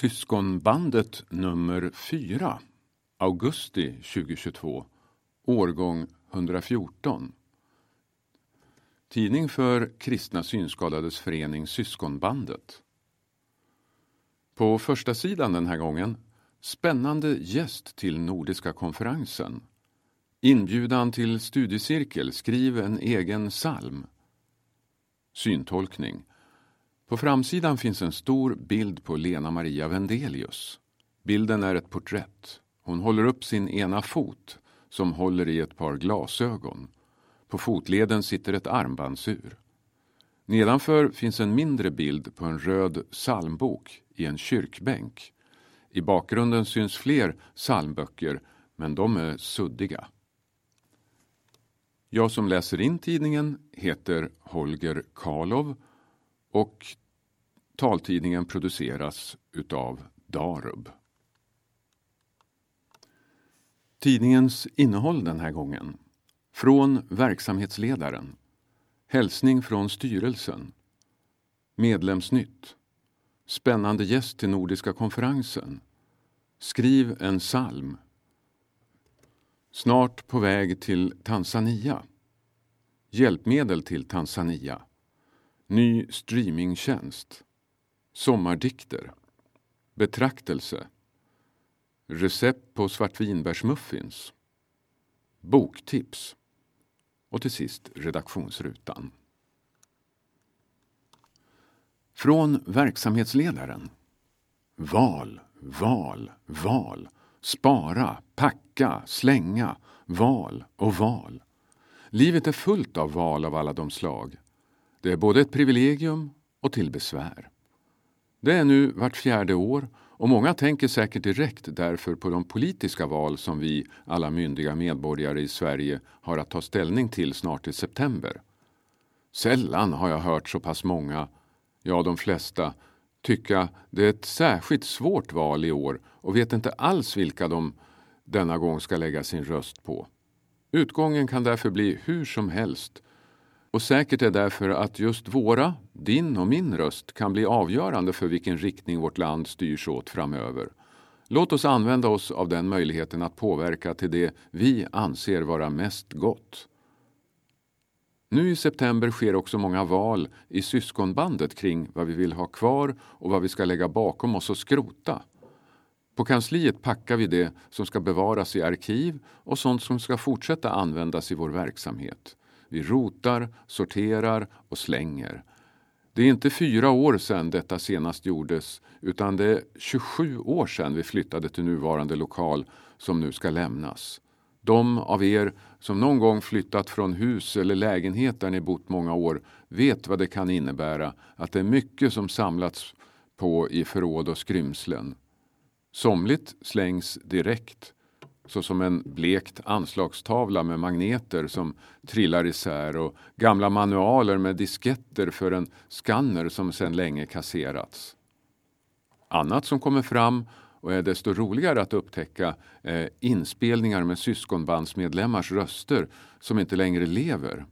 Syskonbandet nummer 4, augusti 2022, årgång 114. Tidning för Kristna Synskadades Förening Syskonbandet. På första sidan den här gången Spännande gäst till Nordiska konferensen. Inbjudan till studiecirkel, skriv en egen psalm. Syntolkning. På framsidan finns en stor bild på Lena Maria Vendelius. Bilden är ett porträtt. Hon håller upp sin ena fot som håller i ett par glasögon. På fotleden sitter ett armbandsur. Nedanför finns en mindre bild på en röd psalmbok i en kyrkbänk. I bakgrunden syns fler psalmböcker, men de är suddiga. Jag som läser in tidningen heter Holger Karlov och taltidningen produceras utav Darub. Tidningens innehåll den här gången. Från verksamhetsledaren. Hälsning från styrelsen. Medlemsnytt. Spännande gäst till Nordiska konferensen. Skriv en psalm. Snart på väg till Tanzania. Hjälpmedel till Tanzania. Ny streamingtjänst. Sommardikter. Betraktelse. Recept på svartvinbärsmuffins. Boktips. Och till sist redaktionsrutan. Från verksamhetsledaren. Val, val, val. Spara, packa, slänga. Val och val. Livet är fullt av val av alla de slag. Det är både ett privilegium och till besvär. Det är nu vart fjärde år och många tänker säkert direkt därför på de politiska val som vi, alla myndiga medborgare i Sverige, har att ta ställning till snart i september. Sällan har jag hört så pass många, ja de flesta, tycka det är ett särskilt svårt val i år och vet inte alls vilka de denna gång ska lägga sin röst på. Utgången kan därför bli hur som helst och säkert är därför att just våra, din och min röst kan bli avgörande för vilken riktning vårt land styrs åt framöver. Låt oss använda oss av den möjligheten att påverka till det vi anser vara mest gott. Nu i september sker också många val i syskonbandet kring vad vi vill ha kvar och vad vi ska lägga bakom oss och skrota. På kansliet packar vi det som ska bevaras i arkiv och sånt som ska fortsätta användas i vår verksamhet. Vi rotar, sorterar och slänger. Det är inte fyra år sedan detta senast gjordes utan det är 27 år sedan vi flyttade till nuvarande lokal som nu ska lämnas. De av er som någon gång flyttat från hus eller lägenhet där ni bott många år vet vad det kan innebära att det är mycket som samlats på i förråd och skrymslen. Somligt slängs direkt såsom en blekt anslagstavla med magneter som trillar isär och gamla manualer med disketter för en skanner som sedan länge kasserats. Annat som kommer fram och är desto roligare att upptäcka är inspelningar med syskonbandsmedlemmars röster som inte längre lever.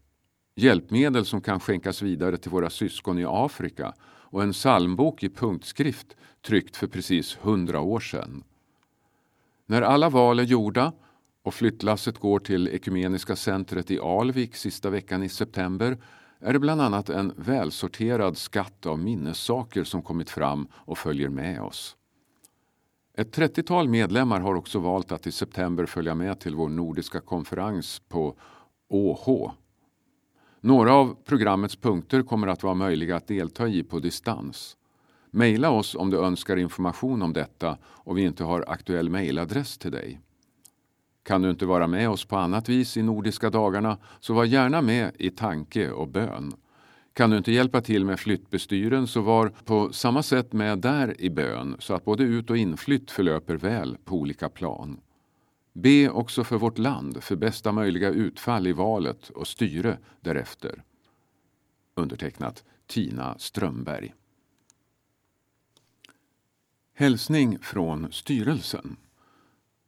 Hjälpmedel som kan skänkas vidare till våra syskon i Afrika och en psalmbok i punktskrift tryckt för precis hundra år sedan. När alla val är gjorda och flyttlasset går till Ekumeniska centret i Alvik sista veckan i september är det bland annat en välsorterad skatt av minnessaker som kommit fram och följer med oss. Ett 30-tal medlemmar har också valt att i september följa med till vår nordiska konferens på ÅH. Några av programmets punkter kommer att vara möjliga att delta i på distans. Maila oss om du önskar information om detta och vi inte har aktuell mailadress till dig. Kan du inte vara med oss på annat vis i Nordiska dagarna så var gärna med i tanke och bön. Kan du inte hjälpa till med flyttbestyren så var på samma sätt med där i bön så att både ut och inflytt förlöper väl på olika plan. Be också för vårt land för bästa möjliga utfall i valet och styre därefter. Undertecknat Tina Strömberg. Hälsning från styrelsen.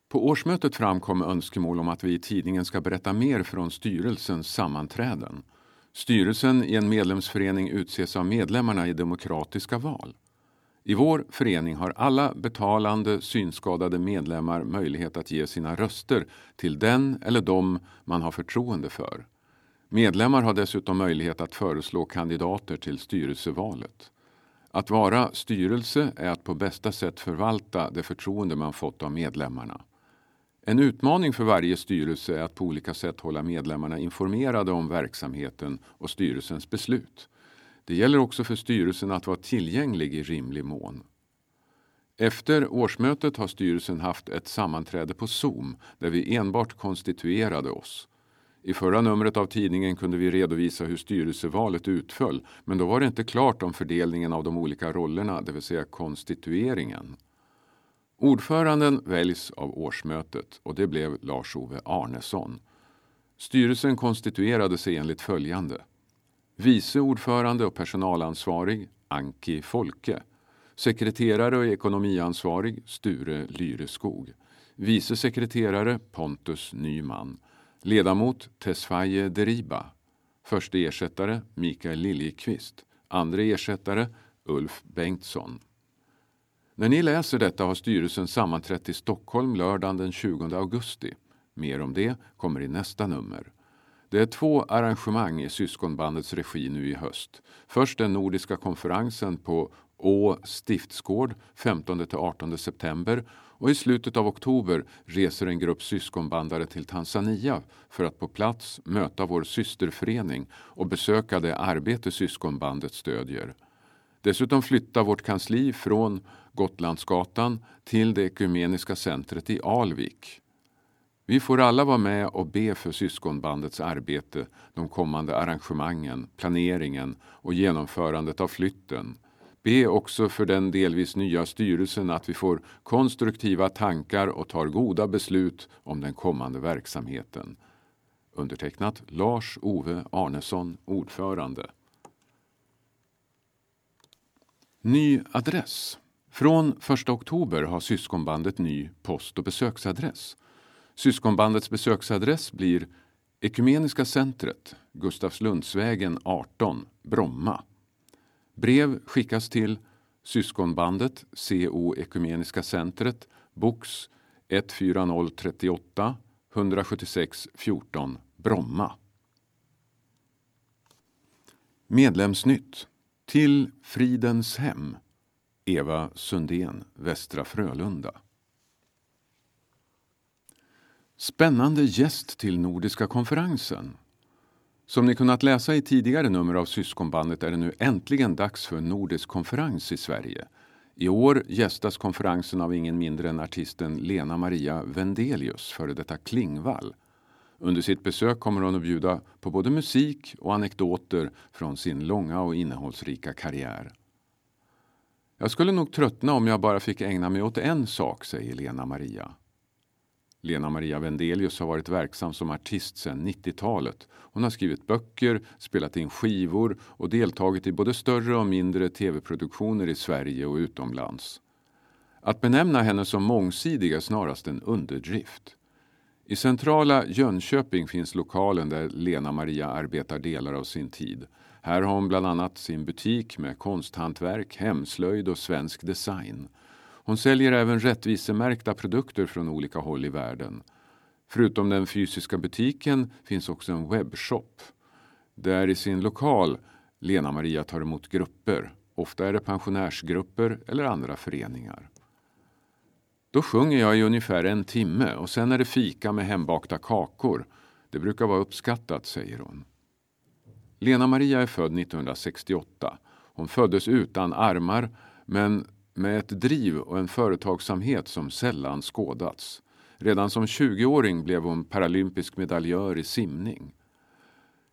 På årsmötet framkom önskemål om att vi i tidningen ska berätta mer från styrelsens sammanträden. Styrelsen i en medlemsförening utses av medlemmarna i demokratiska val. I vår förening har alla betalande synskadade medlemmar möjlighet att ge sina röster till den eller dem man har förtroende för. Medlemmar har dessutom möjlighet att föreslå kandidater till styrelsevalet. Att vara styrelse är att på bästa sätt förvalta det förtroende man fått av medlemmarna. En utmaning för varje styrelse är att på olika sätt hålla medlemmarna informerade om verksamheten och styrelsens beslut. Det gäller också för styrelsen att vara tillgänglig i rimlig mån. Efter årsmötet har styrelsen haft ett sammanträde på Zoom där vi enbart konstituerade oss. I förra numret av tidningen kunde vi redovisa hur styrelsevalet utföll men då var det inte klart om fördelningen av de olika rollerna, det vill säga konstitueringen. Ordföranden väljs av årsmötet och det blev Lars-Ove Arnesson. Styrelsen konstituerade sig enligt följande. Vice ordförande och personalansvarig Anki Folke. Sekreterare och ekonomiansvarig Sture Lyreskog. Vice sekreterare Pontus Nyman. Ledamot Tesfaye Deriba. Förste ersättare Mikael Liljekvist. Andra ersättare Ulf Bengtsson. När ni läser detta har styrelsen sammanträtt i Stockholm lördagen den 20 augusti. Mer om det kommer i nästa nummer. Det är två arrangemang i syskonbandets regi nu i höst. Först den nordiska konferensen på Å stiftsgård 15-18 september och i slutet av oktober reser en grupp syskonbandare till Tanzania för att på plats möta vår systerförening och besöka det arbete syskonbandet stödjer. Dessutom flyttar vårt kansli från Gotlandsgatan till det ekumeniska centret i Alvik. Vi får alla vara med och be för syskonbandets arbete, de kommande arrangemangen, planeringen och genomförandet av flytten. Be också för den delvis nya styrelsen att vi får konstruktiva tankar och tar goda beslut om den kommande verksamheten. Undertecknat Lars-Ove Arnesson, ordförande. Ny adress. Från 1 oktober har syskonbandet ny post och besöksadress. Syskonbandets besöksadress blir Ekumeniska centret, Gustavslundsvägen 18, Bromma. Brev skickas till Syskonbandet, CO Ekumeniska centret, box 14038 176 14, Bromma. Medlemsnytt. Till Fridens hem. Eva Sundén, Västra Frölunda. Spännande gäst till Nordiska konferensen. Som ni kunnat läsa i tidigare nummer av Syskonbandet är det nu äntligen dags för en nordisk konferens i Sverige. I år gästas konferensen av ingen mindre än artisten Lena Maria Vendelius, före detta Klingvall. Under sitt besök kommer hon att bjuda på både musik och anekdoter från sin långa och innehållsrika karriär. Jag skulle nog tröttna om jag bara fick ägna mig åt en sak, säger Lena Maria. Lena Maria Vendelius har varit verksam som artist sedan 90-talet. Hon har skrivit böcker, spelat in skivor och deltagit i både större och mindre tv-produktioner i Sverige och utomlands. Att benämna henne som mångsidig är snarast en underdrift. I centrala Jönköping finns lokalen där Lena Maria arbetar delar av sin tid. Här har hon bland annat sin butik med konsthantverk, hemslöjd och svensk design. Hon säljer även rättvisemärkta produkter från olika håll i världen. Förutom den fysiska butiken finns också en webbshop. Där i sin lokal Lena Maria tar emot grupper. Ofta är det pensionärsgrupper eller andra föreningar. Då sjunger jag i ungefär en timme och sen är det fika med hembakta kakor. Det brukar vara uppskattat, säger hon. Lena Maria är född 1968. Hon föddes utan armar men med ett driv och en företagsamhet som sällan skådats. Redan som 20-åring blev hon paralympisk medaljör i simning.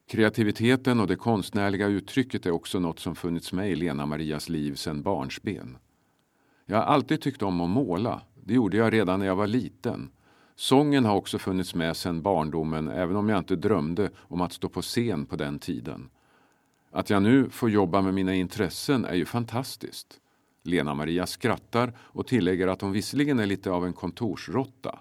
Kreativiteten och det konstnärliga uttrycket är också något som funnits med i Lena Marias liv sedan barnsben. Jag har alltid tyckt om att måla. Det gjorde jag redan när jag var liten. Sången har också funnits med sedan barndomen även om jag inte drömde om att stå på scen på den tiden. Att jag nu får jobba med mina intressen är ju fantastiskt. Lena-Maria skrattar och tillägger att hon visserligen är lite av en kontorsrotta.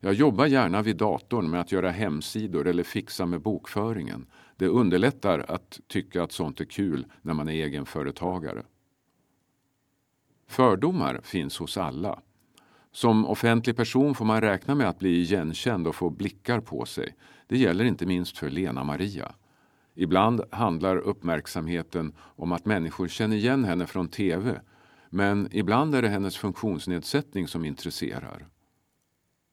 Jag jobbar gärna vid datorn med att göra hemsidor eller fixa med bokföringen. Det underlättar att tycka att sånt är kul när man är egenföretagare. Fördomar finns hos alla. Som offentlig person får man räkna med att bli igenkänd och få blickar på sig. Det gäller inte minst för Lena Maria. Ibland handlar uppmärksamheten om att människor känner igen henne från TV men ibland är det hennes funktionsnedsättning som intresserar.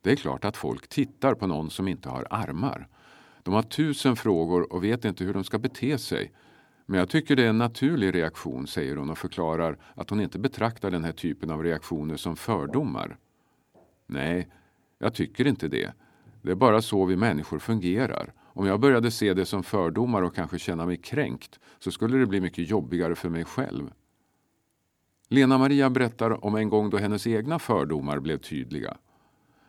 Det är klart att folk tittar på någon som inte har armar. De har tusen frågor och vet inte hur de ska bete sig. Men jag tycker det är en naturlig reaktion, säger hon och förklarar att hon inte betraktar den här typen av reaktioner som fördomar. Nej, jag tycker inte det. Det är bara så vi människor fungerar. Om jag började se det som fördomar och kanske känna mig kränkt så skulle det bli mycket jobbigare för mig själv. Lena Maria berättar om en gång då hennes egna fördomar blev tydliga.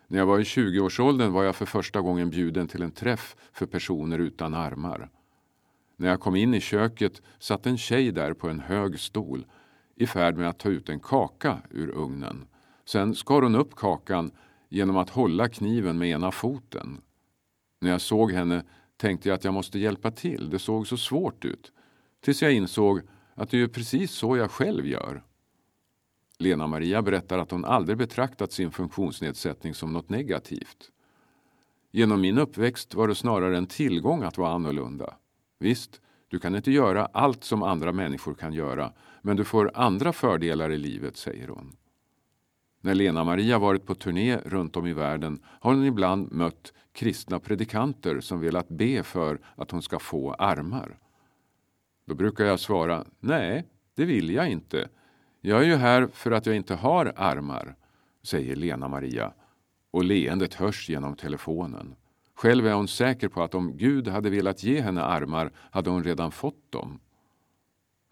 När jag var i 20-årsåldern var jag för första gången bjuden till en träff för personer utan armar. När jag kom in i köket satt en tjej där på en hög stol i färd med att ta ut en kaka ur ugnen. Sen skar hon upp kakan genom att hålla kniven med ena foten. När jag såg henne tänkte jag att jag måste hjälpa till. Det såg så svårt ut. Tills jag insåg att det är precis så jag själv gör. Lena-Maria berättar att hon aldrig betraktat sin funktionsnedsättning som något negativt. Genom min uppväxt var det snarare en tillgång att vara annorlunda. Visst, du kan inte göra allt som andra människor kan göra, men du får andra fördelar i livet, säger hon. När Lena-Maria varit på turné runt om i världen har hon ibland mött kristna predikanter som velat be för att hon ska få armar. Då brukar jag svara, nej, det vill jag inte. Jag är ju här för att jag inte har armar, säger Lena-Maria och leendet hörs genom telefonen. Själv är hon säker på att om Gud hade velat ge henne armar hade hon redan fått dem.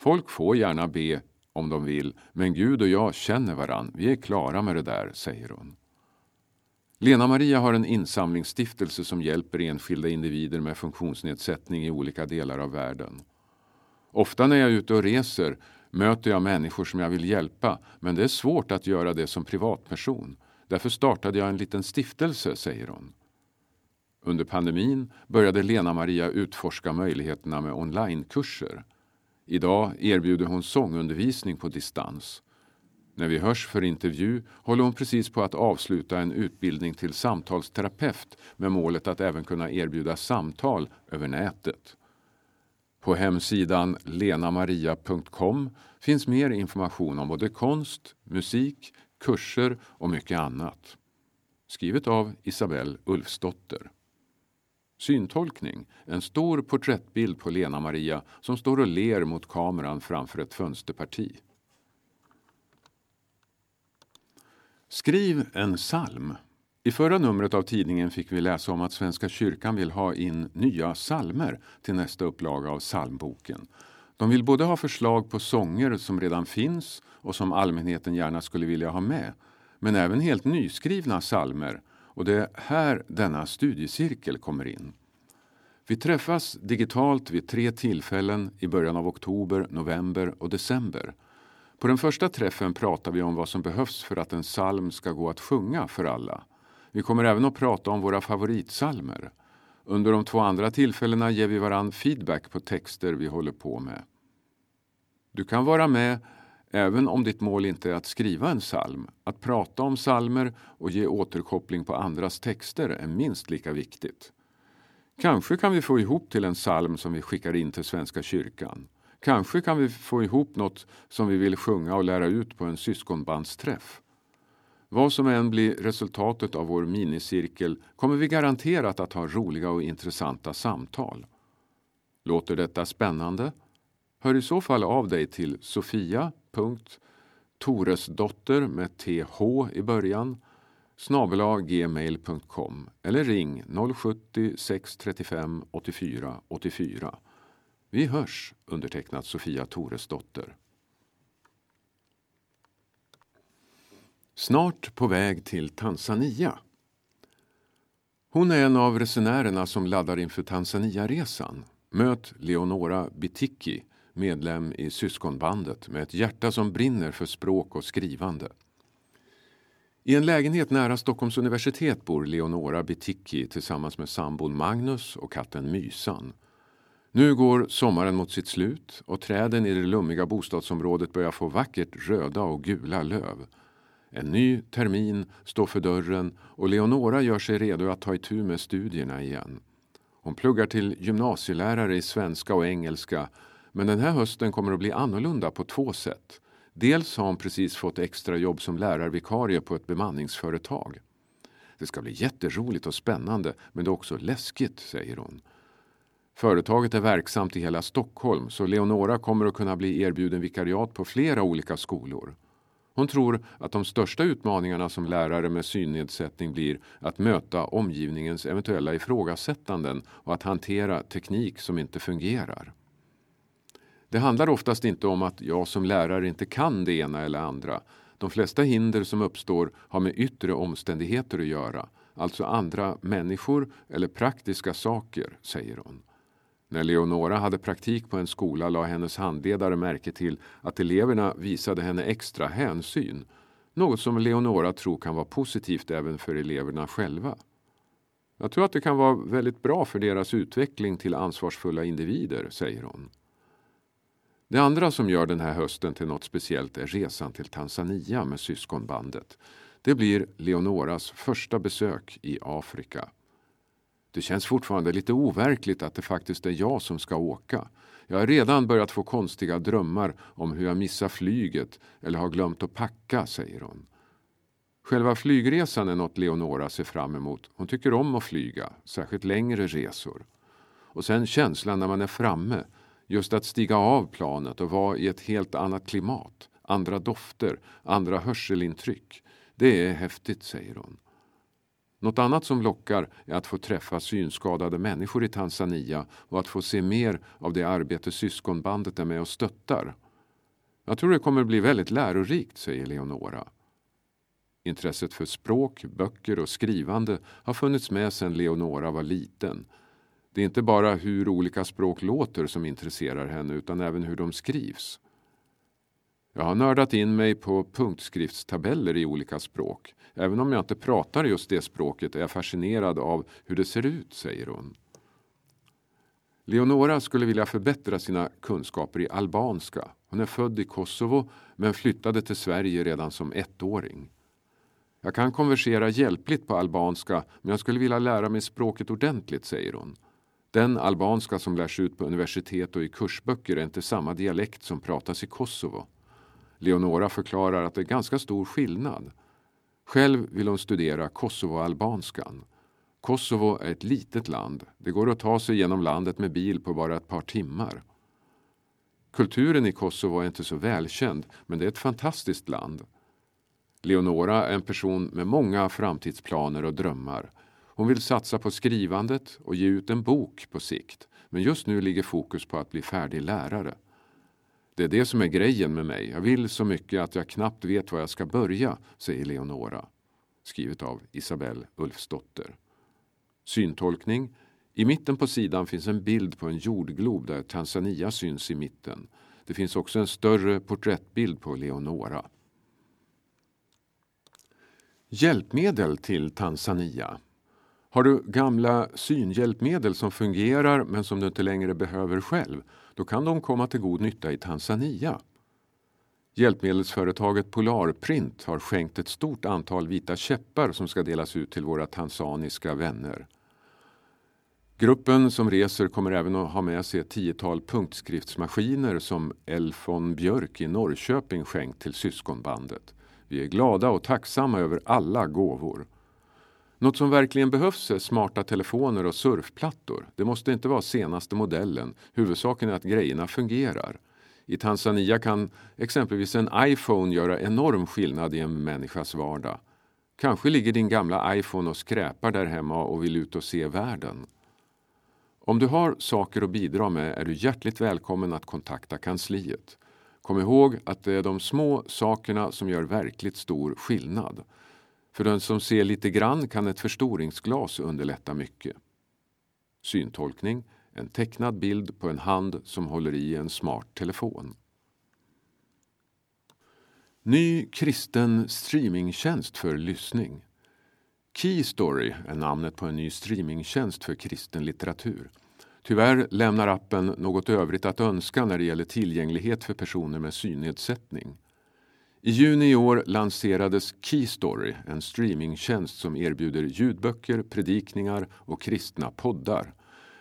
Folk får gärna be om de vill, men Gud och jag känner varann. Vi är klara med det där, säger hon. Lena Maria har en insamlingsstiftelse som hjälper enskilda individer med funktionsnedsättning i olika delar av världen. Ofta när jag är ute och reser möter jag människor som jag vill hjälpa, men det är svårt att göra det som privatperson. Därför startade jag en liten stiftelse, säger hon. Under pandemin började Lena-Maria utforska möjligheterna med onlinekurser. Idag erbjuder hon sångundervisning på distans. När vi hörs för intervju håller hon precis på att avsluta en utbildning till samtalsterapeut med målet att även kunna erbjuda samtal över nätet. På hemsidan lenamaria.com finns mer information om både konst, musik, kurser och mycket annat. Skrivet av Isabelle Ulfsdotter. Syntolkning, en stor porträttbild på Lena-Maria som står och ler mot kameran framför ett fönsterparti. Skriv en psalm. I förra numret av tidningen fick vi läsa om att Svenska kyrkan vill ha in nya salmer till nästa upplaga av psalmboken. De vill både ha förslag på sånger som redan finns och som allmänheten gärna skulle vilja ha med, men även helt nyskrivna salmer och det är här denna studiecirkel kommer in. Vi träffas digitalt vid tre tillfällen i början av oktober, november och december. På den första träffen pratar vi om vad som behövs för att en psalm ska gå att sjunga för alla. Vi kommer även att prata om våra favoritsalmer. Under de två andra tillfällena ger vi varann feedback på texter vi håller på med. Du kan vara med även om ditt mål inte är att skriva en psalm. Att prata om psalmer och ge återkoppling på andras texter är minst lika viktigt. Kanske kan vi få ihop till en psalm som vi skickar in till Svenska kyrkan. Kanske kan vi få ihop något som vi vill sjunga och lära ut på en syskonbandsträff. Vad som än blir resultatet av vår minicirkel kommer vi garanterat att ha roliga och intressanta samtal. Låter detta spännande? Hör i så fall av dig till Sofia Toresdotter med th i början snabelaggmail.com eller ring 070 635 84 84. Vi hörs, undertecknat Sofia Toresdotter. Snart på väg till Tanzania. Hon är en av resenärerna som laddar inför Tanzania-resan. Möt Leonora Bitiki, medlem i syskonbandet med ett hjärta som brinner för språk och skrivande. I en lägenhet nära Stockholms universitet bor Leonora Biticki tillsammans med sambon Magnus och katten Mysan. Nu går sommaren mot sitt slut och träden i det lummiga bostadsområdet börjar få vackert röda och gula löv. En ny termin står för dörren och Leonora gör sig redo att ta itu med studierna igen. Hon pluggar till gymnasielärare i svenska och engelska men den här hösten kommer att bli annorlunda på två sätt. Dels har hon precis fått extra jobb som lärarvikarie på ett bemanningsföretag. Det ska bli jätteroligt och spännande men det är också läskigt, säger hon. Företaget är verksamt i hela Stockholm så Leonora kommer att kunna bli erbjuden vikariat på flera olika skolor. Hon tror att de största utmaningarna som lärare med synnedsättning blir att möta omgivningens eventuella ifrågasättanden och att hantera teknik som inte fungerar. Det handlar oftast inte om att jag som lärare inte kan det ena eller andra. De flesta hinder som uppstår har med yttre omständigheter att göra, alltså andra människor eller praktiska saker, säger hon. När Leonora hade praktik på en skola la hennes handledare märke till att eleverna visade henne extra hänsyn. Något som Leonora tror kan vara positivt även för eleverna själva. Jag tror att det kan vara väldigt bra för deras utveckling till ansvarsfulla individer, säger hon. Det andra som gör den här hösten till något speciellt är resan till Tanzania med syskonbandet. Det blir Leonoras första besök i Afrika. Det känns fortfarande lite overkligt att det faktiskt är jag som ska åka. Jag har redan börjat få konstiga drömmar om hur jag missar flyget eller har glömt att packa, säger hon. Själva flygresan är något Leonora ser fram emot. Hon tycker om att flyga, särskilt längre resor. Och sen känslan när man är framme, just att stiga av planet och vara i ett helt annat klimat, andra dofter, andra hörselintryck. Det är häftigt, säger hon. Något annat som lockar är att få träffa synskadade människor i Tanzania och att få se mer av det arbete syskonbandet är med och stöttar. Jag tror det kommer bli väldigt lärorikt, säger Leonora. Intresset för språk, böcker och skrivande har funnits med sedan Leonora var liten. Det är inte bara hur olika språk låter som intresserar henne utan även hur de skrivs. Jag har nördat in mig på punktskriftstabeller i olika språk. Även om jag inte pratar just det språket är jag fascinerad av hur det ser ut, säger hon. Leonora skulle vilja förbättra sina kunskaper i albanska. Hon är född i Kosovo men flyttade till Sverige redan som ettåring. Jag kan konversera hjälpligt på albanska men jag skulle vilja lära mig språket ordentligt, säger hon. Den albanska som lärs ut på universitet och i kursböcker är inte samma dialekt som pratas i Kosovo. Leonora förklarar att det är ganska stor skillnad. Själv vill hon studera kosovoalbanskan. Kosovo är ett litet land. Det går att ta sig genom landet med bil på bara ett par timmar. Kulturen i Kosovo är inte så välkänd, men det är ett fantastiskt land. Leonora är en person med många framtidsplaner och drömmar. Hon vill satsa på skrivandet och ge ut en bok på sikt, men just nu ligger fokus på att bli färdig lärare. Det är det som är grejen med mig. Jag vill så mycket att jag knappt vet var jag ska börja, säger Leonora. Skrivet av Isabelle Ulfsdotter. Syntolkning. I mitten på sidan finns en bild på en jordglob där Tanzania syns i mitten. Det finns också en större porträttbild på Leonora. Hjälpmedel till Tanzania. Har du gamla synhjälpmedel som fungerar men som du inte längre behöver själv då kan de komma till god nytta i Tanzania. Hjälpmedelsföretaget Polarprint har skänkt ett stort antal vita käppar som ska delas ut till våra tanzaniska vänner. Gruppen som reser kommer även att ha med sig ett tiotal punktskriftsmaskiner som Elfon Björk i Norrköping skänkt till syskonbandet. Vi är glada och tacksamma över alla gåvor. Något som verkligen behövs är smarta telefoner och surfplattor. Det måste inte vara senaste modellen. Huvudsaken är att grejerna fungerar. I Tanzania kan exempelvis en iPhone göra enorm skillnad i en människas vardag. Kanske ligger din gamla iPhone och skräpar där hemma och vill ut och se världen. Om du har saker att bidra med är du hjärtligt välkommen att kontakta kansliet. Kom ihåg att det är de små sakerna som gör verkligt stor skillnad. För den som ser lite grann kan ett förstoringsglas underlätta mycket. Syntolkning, en tecknad bild på en hand som håller i en smart telefon. Ny kristen streamingtjänst för lyssning. Keystory är namnet på en ny streamingtjänst för kristen litteratur. Tyvärr lämnar appen något övrigt att önska när det gäller tillgänglighet för personer med synnedsättning. I juni i år lanserades Keystory, en streamingtjänst som erbjuder ljudböcker, predikningar och kristna poddar.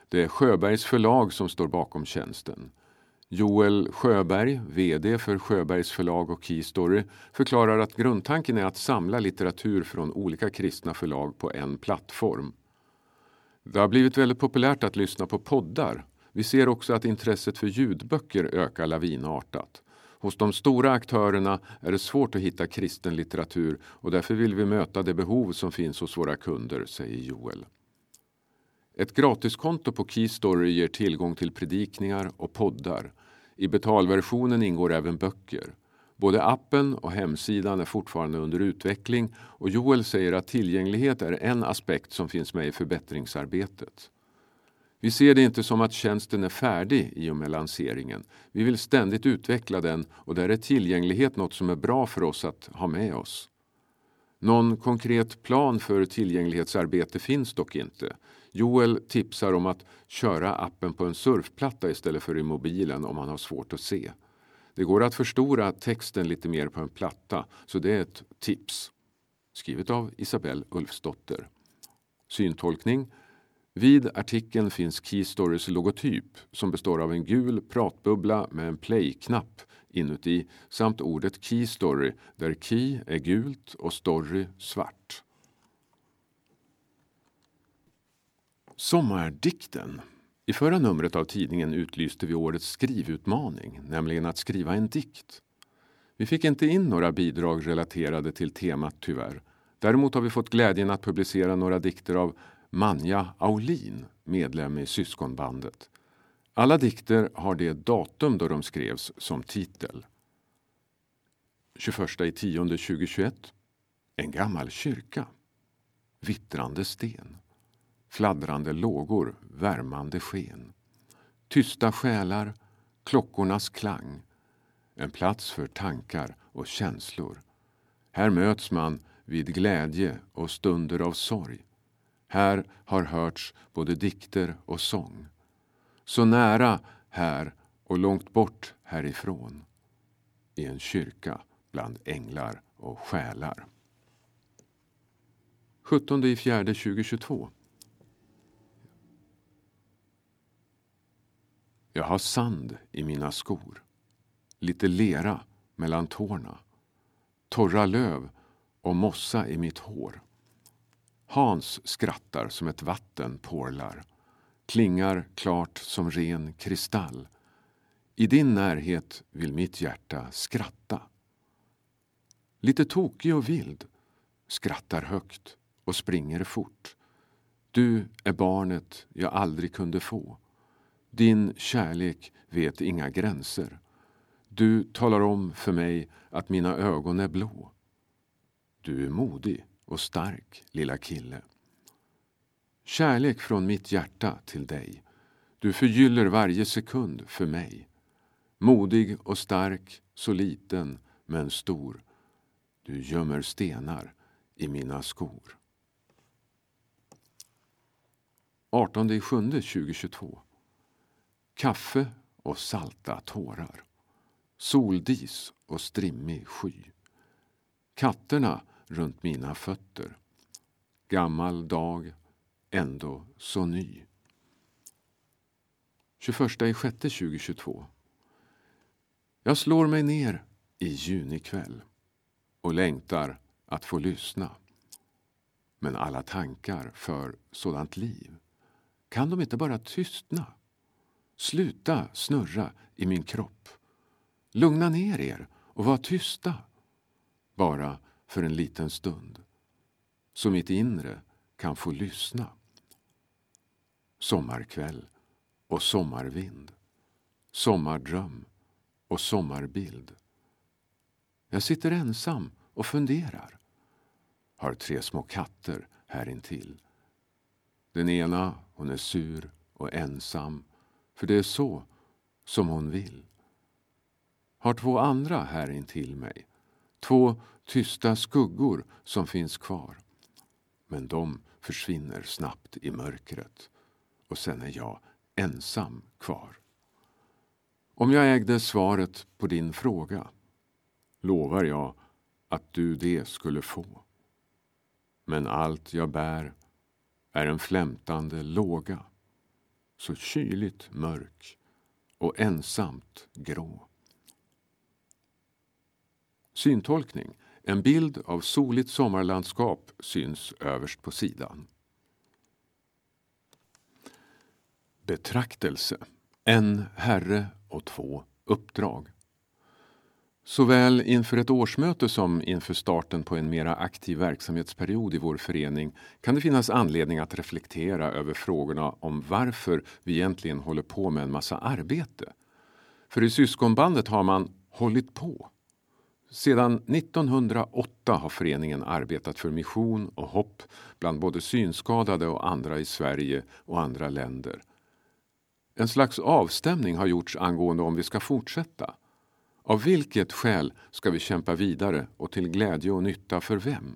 Det är Sjöbergs förlag som står bakom tjänsten. Joel Sjöberg, VD för Sjöbergs förlag och Keystory, förklarar att grundtanken är att samla litteratur från olika kristna förlag på en plattform. Det har blivit väldigt populärt att lyssna på poddar. Vi ser också att intresset för ljudböcker ökar lavinartat. Hos de stora aktörerna är det svårt att hitta kristen litteratur och därför vill vi möta det behov som finns hos våra kunder, säger Joel. Ett gratiskonto på Keystory ger tillgång till predikningar och poddar. I betalversionen ingår även böcker. Både appen och hemsidan är fortfarande under utveckling och Joel säger att tillgänglighet är en aspekt som finns med i förbättringsarbetet. Vi ser det inte som att tjänsten är färdig i och med lanseringen. Vi vill ständigt utveckla den och där är tillgänglighet något som är bra för oss att ha med oss. Någon konkret plan för tillgänglighetsarbete finns dock inte. Joel tipsar om att köra appen på en surfplatta istället för i mobilen om man har svårt att se. Det går att förstora texten lite mer på en platta, så det är ett tips. Skrivet av Isabelle Ulfsdotter. Syntolkning. Vid artikeln finns Keystorys logotyp som består av en gul pratbubbla med en play-knapp inuti samt ordet Keystory där key är gult och story svart. Sommardikten. I förra numret av tidningen utlyste vi årets skrivutmaning, nämligen att skriva en dikt. Vi fick inte in några bidrag relaterade till temat tyvärr. Däremot har vi fått glädjen att publicera några dikter av Manja Aulin, medlem i syskonbandet. Alla dikter har det datum då de skrevs som titel. 21 i 10 2021 En gammal kyrka. Vittrande sten fladdrande lågor, värmande sken. Tysta själar, klockornas klang. En plats för tankar och känslor. Här möts man vid glädje och stunder av sorg. Här har hörts både dikter och sång. Så nära här och långt bort härifrån. I en kyrka bland änglar och själar. 17 i fjärde 2022 Jag har sand i mina skor, lite lera mellan tårna, torra löv och mossa i mitt hår. Hans skrattar som ett vatten porlar, klingar klart som ren kristall. I din närhet vill mitt hjärta skratta. Lite tokig och vild, skrattar högt och springer fort. Du är barnet jag aldrig kunde få. Din kärlek vet inga gränser. Du talar om för mig att mina ögon är blå. Du är modig och stark, lilla kille. Kärlek från mitt hjärta till dig. Du förgyller varje sekund för mig. Modig och stark, så liten men stor. Du gömmer stenar i mina skor. 18 7 2022 Kaffe och salta tårar. Soldis och strimmig sky. Katterna runt mina fötter. Gammal dag, ändå så ny. 21 i 6 2022. Jag slår mig ner i junikväll och längtar att få lyssna. Men alla tankar för sådant liv, kan de inte bara tystna? Sluta snurra i min kropp. Lugna ner er och var tysta. Bara för en liten stund. Så mitt inre kan få lyssna. Sommarkväll och sommarvind. Sommardröm och sommarbild. Jag sitter ensam och funderar. Har tre små katter här intill. Den ena, hon är sur och ensam för det är så som hon vill. Har två andra här intill mig, två tysta skuggor som finns kvar. Men de försvinner snabbt i mörkret och sen är jag ensam kvar. Om jag ägde svaret på din fråga lovar jag att du det skulle få. Men allt jag bär är en flämtande låga så kyligt mörk och ensamt grå. Syntolkning. En bild av soligt sommarlandskap syns överst på sidan. Betraktelse. En herre och två uppdrag. Såväl inför ett årsmöte som inför starten på en mera aktiv verksamhetsperiod i vår förening kan det finnas anledning att reflektera över frågorna om varför vi egentligen håller på med en massa arbete. För i syskonbandet har man hållit på. Sedan 1908 har föreningen arbetat för mission och hopp bland både synskadade och andra i Sverige och andra länder. En slags avstämning har gjorts angående om vi ska fortsätta. Av vilket skäl ska vi kämpa vidare och till glädje och nytta för vem?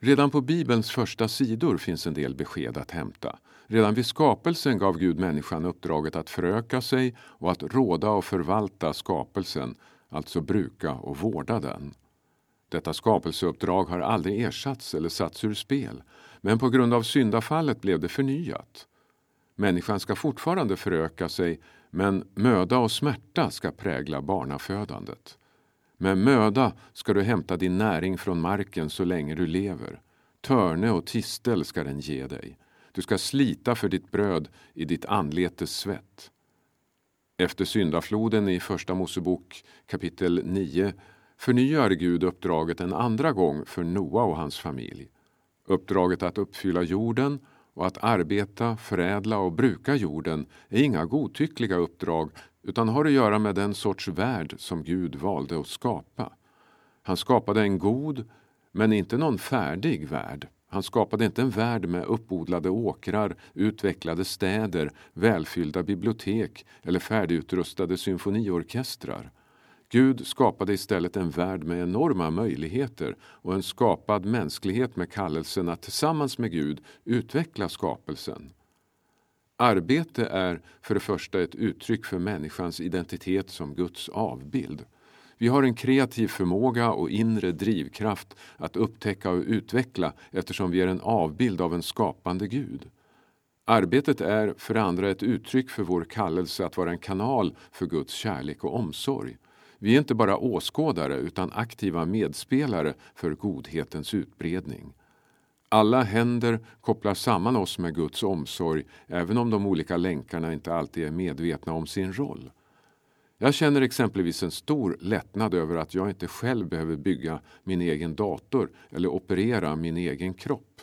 Redan på Bibelns första sidor finns en del besked att hämta. Redan vid skapelsen gav Gud människan uppdraget att föröka sig och att råda och förvalta skapelsen, alltså bruka och vårda den. Detta skapelseuppdrag har aldrig ersatts eller satts ur spel, men på grund av syndafallet blev det förnyat. Människan ska fortfarande föröka sig men möda och smärta ska prägla barnafödandet. Med möda ska du hämta din näring från marken så länge du lever. Törne och tistel ska den ge dig. Du ska slita för ditt bröd i ditt anletes svett. Efter syndafloden i Första Mosebok kapitel 9 förnyar Gud uppdraget en andra gång för Noa och hans familj. Uppdraget att uppfylla jorden och att arbeta, förädla och bruka jorden är inga godtyckliga uppdrag utan har att göra med den sorts värld som Gud valde att skapa. Han skapade en god, men inte någon färdig värld. Han skapade inte en värld med uppodlade åkrar, utvecklade städer, välfyllda bibliotek eller färdigutrustade symfoniorkestrar. Gud skapade istället en värld med enorma möjligheter och en skapad mänsklighet med kallelsen att tillsammans med Gud utveckla skapelsen. Arbete är för det första ett uttryck för människans identitet som Guds avbild. Vi har en kreativ förmåga och inre drivkraft att upptäcka och utveckla eftersom vi är en avbild av en skapande Gud. Arbetet är för andra ett uttryck för vår kallelse att vara en kanal för Guds kärlek och omsorg. Vi är inte bara åskådare utan aktiva medspelare för godhetens utbredning. Alla händer kopplar samman oss med Guds omsorg även om de olika länkarna inte alltid är medvetna om sin roll. Jag känner exempelvis en stor lättnad över att jag inte själv behöver bygga min egen dator eller operera min egen kropp.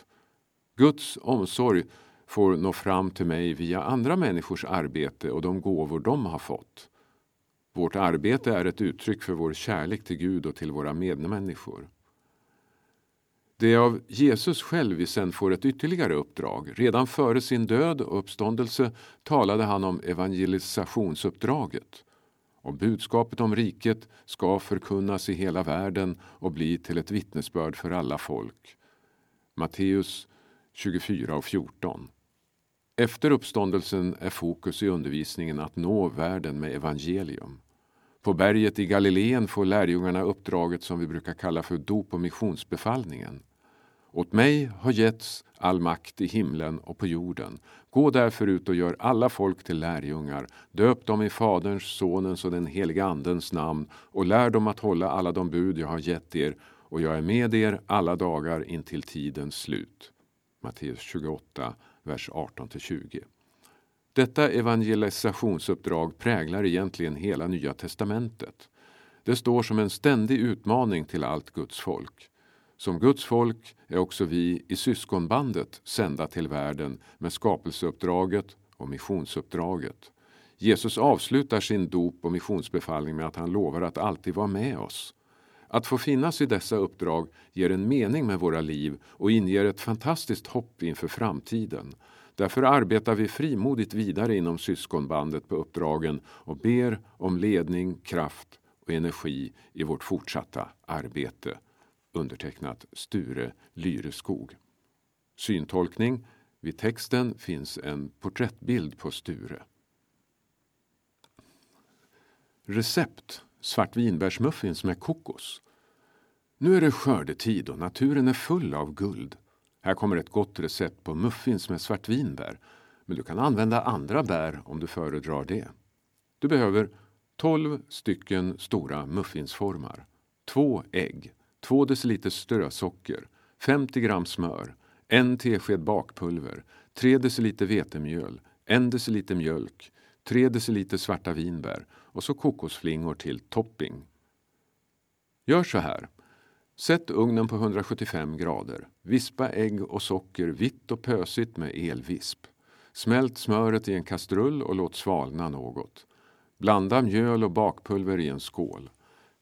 Guds omsorg får nå fram till mig via andra människors arbete och de gåvor de har fått. Vårt arbete är ett uttryck för vår kärlek till Gud och till våra medmänniskor. Det är av Jesus själv vi sen får ett ytterligare uppdrag. Redan före sin död och uppståndelse talade han om evangelisationsuppdraget. Och budskapet om riket ska förkunnas i hela världen och bli till ett vittnesbörd för alla folk. Matteus 24 och 14. Efter uppståndelsen är fokus i undervisningen att nå världen med evangelium. På berget i Galileen får lärjungarna uppdraget som vi brukar kalla för dop och missionsbefallningen. Åt mig har getts all makt i himlen och på jorden. Gå därför ut och gör alla folk till lärjungar. Döp dem i Faderns, Sonens och den helige Andens namn och lär dem att hålla alla de bud jag har gett er och jag är med er alla dagar intill tidens slut. Matteus 28, vers 18-20. Detta evangelisationsuppdrag präglar egentligen hela Nya testamentet. Det står som en ständig utmaning till allt Guds folk. Som Guds folk är också vi i syskonbandet sända till världen med skapelseuppdraget och missionsuppdraget. Jesus avslutar sin dop och missionsbefallning med att han lovar att alltid vara med oss. Att få finnas i dessa uppdrag ger en mening med våra liv och inger ett fantastiskt hopp inför framtiden. Därför arbetar vi frimodigt vidare inom syskonbandet på uppdragen och ber om ledning, kraft och energi i vårt fortsatta arbete. Undertecknat Sture Lyreskog. Syntolkning Vid texten finns en porträttbild på Sture. Recept svartvinbärsmuffins med kokos. Nu är det skördetid och naturen är full av guld. Här kommer ett gott recept på muffins med svartvinbär. Men du kan använda andra bär om du föredrar det. Du behöver 12 stycken stora muffinsformar, 2 ägg, 2 deciliter strösocker, 50 gram smör, 1 tesked bakpulver, 3 deciliter vetemjöl, 1 deciliter mjölk, 3 deciliter svarta vinbär och så kokosflingor till topping. Gör så här. Sätt ugnen på 175 grader. Vispa ägg och socker vitt och pösigt med elvisp. Smält smöret i en kastrull och låt svalna något. Blanda mjöl och bakpulver i en skål.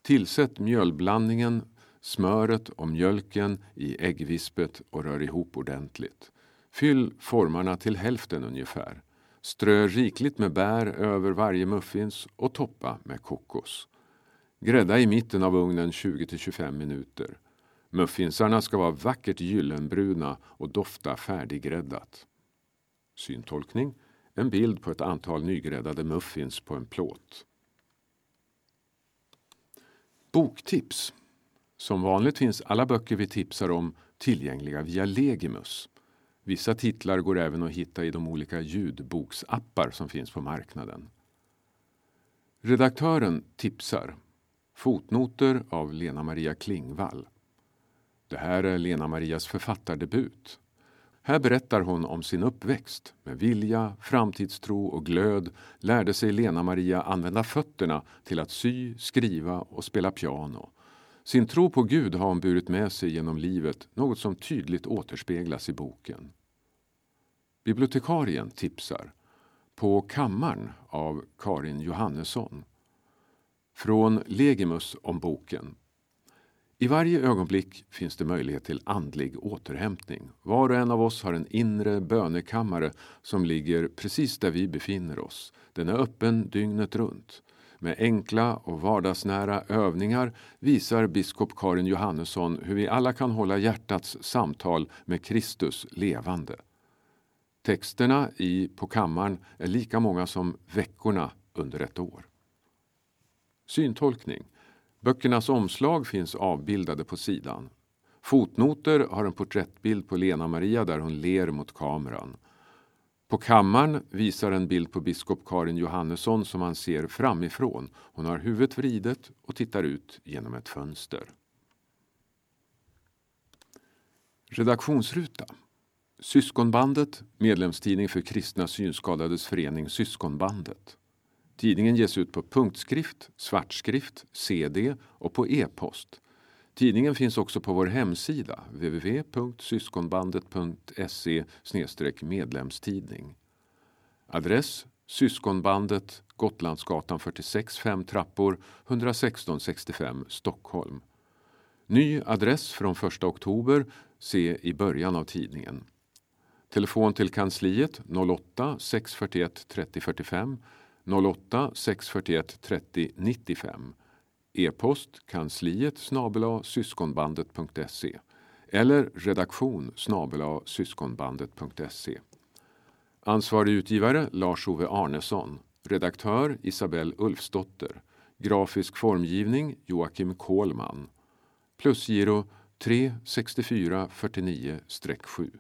Tillsätt mjölblandningen, smöret och mjölken i äggvispet och rör ihop ordentligt. Fyll formarna till hälften ungefär. Strö rikligt med bär över varje muffins och toppa med kokos. Grädda i mitten av ugnen 20-25 minuter. Muffinsarna ska vara vackert gyllenbruna och dofta färdiggräddat. Syntolkning. En bild på ett antal nygräddade muffins på en plåt. Boktips. Som vanligt finns alla böcker vi tipsar om tillgängliga via Legimus. Vissa titlar går även att hitta i de olika ljudboksappar som finns på marknaden. Redaktören tipsar. Fotnoter av Lena Maria Klingvall. Det här är Lena Marias författardebut. Här berättar hon om sin uppväxt. Med vilja, framtidstro och glöd lärde sig Lena Maria använda fötterna till att sy, skriva och spela piano. Sin tro på Gud har hon burit med sig genom livet, något som tydligt återspeglas i boken. Bibliotekarien tipsar På kammaren av Karin Johannesson. Från Legimus om boken. I varje ögonblick finns det möjlighet till andlig återhämtning. Var och en av oss har en inre bönekammare som ligger precis där vi befinner oss. Den är öppen dygnet runt. Med enkla och vardagsnära övningar visar biskop Karin Johannesson hur vi alla kan hålla hjärtats samtal med Kristus levande. Texterna i På kammaren är lika många som veckorna under ett år. Syntolkning. Böckernas omslag finns avbildade på sidan. Fotnoter har en porträttbild på Lena Maria där hon ler mot kameran. På kammaren visar en bild på biskop Karin Johannesson som man ser framifrån. Hon har huvudet vridet och tittar ut genom ett fönster. Redaktionsruta. Syskonbandet, medlemstidning för kristna synskadades förening Syskonbandet. Tidningen ges ut på punktskrift, svartskrift, CD och på e-post. Tidningen finns också på vår hemsida www.syskonbandet.se medlemstidning. Adress Syskonbandet Gotlandsgatan 46 5 trappor 116 65 Stockholm. Ny adress från 1 oktober se i början av tidningen. Telefon till kansliet 08 641 30 45 08 641 30 95. E-post kansliet snabela syskonbandet.se eller redaktion snabela syskonbandet.se. Ansvarig utgivare Lars-Ove Arnesson. Redaktör Isabelle Ulfsdotter. Grafisk formgivning Joakim Kohlman. Plusgiro 3 64 49 7.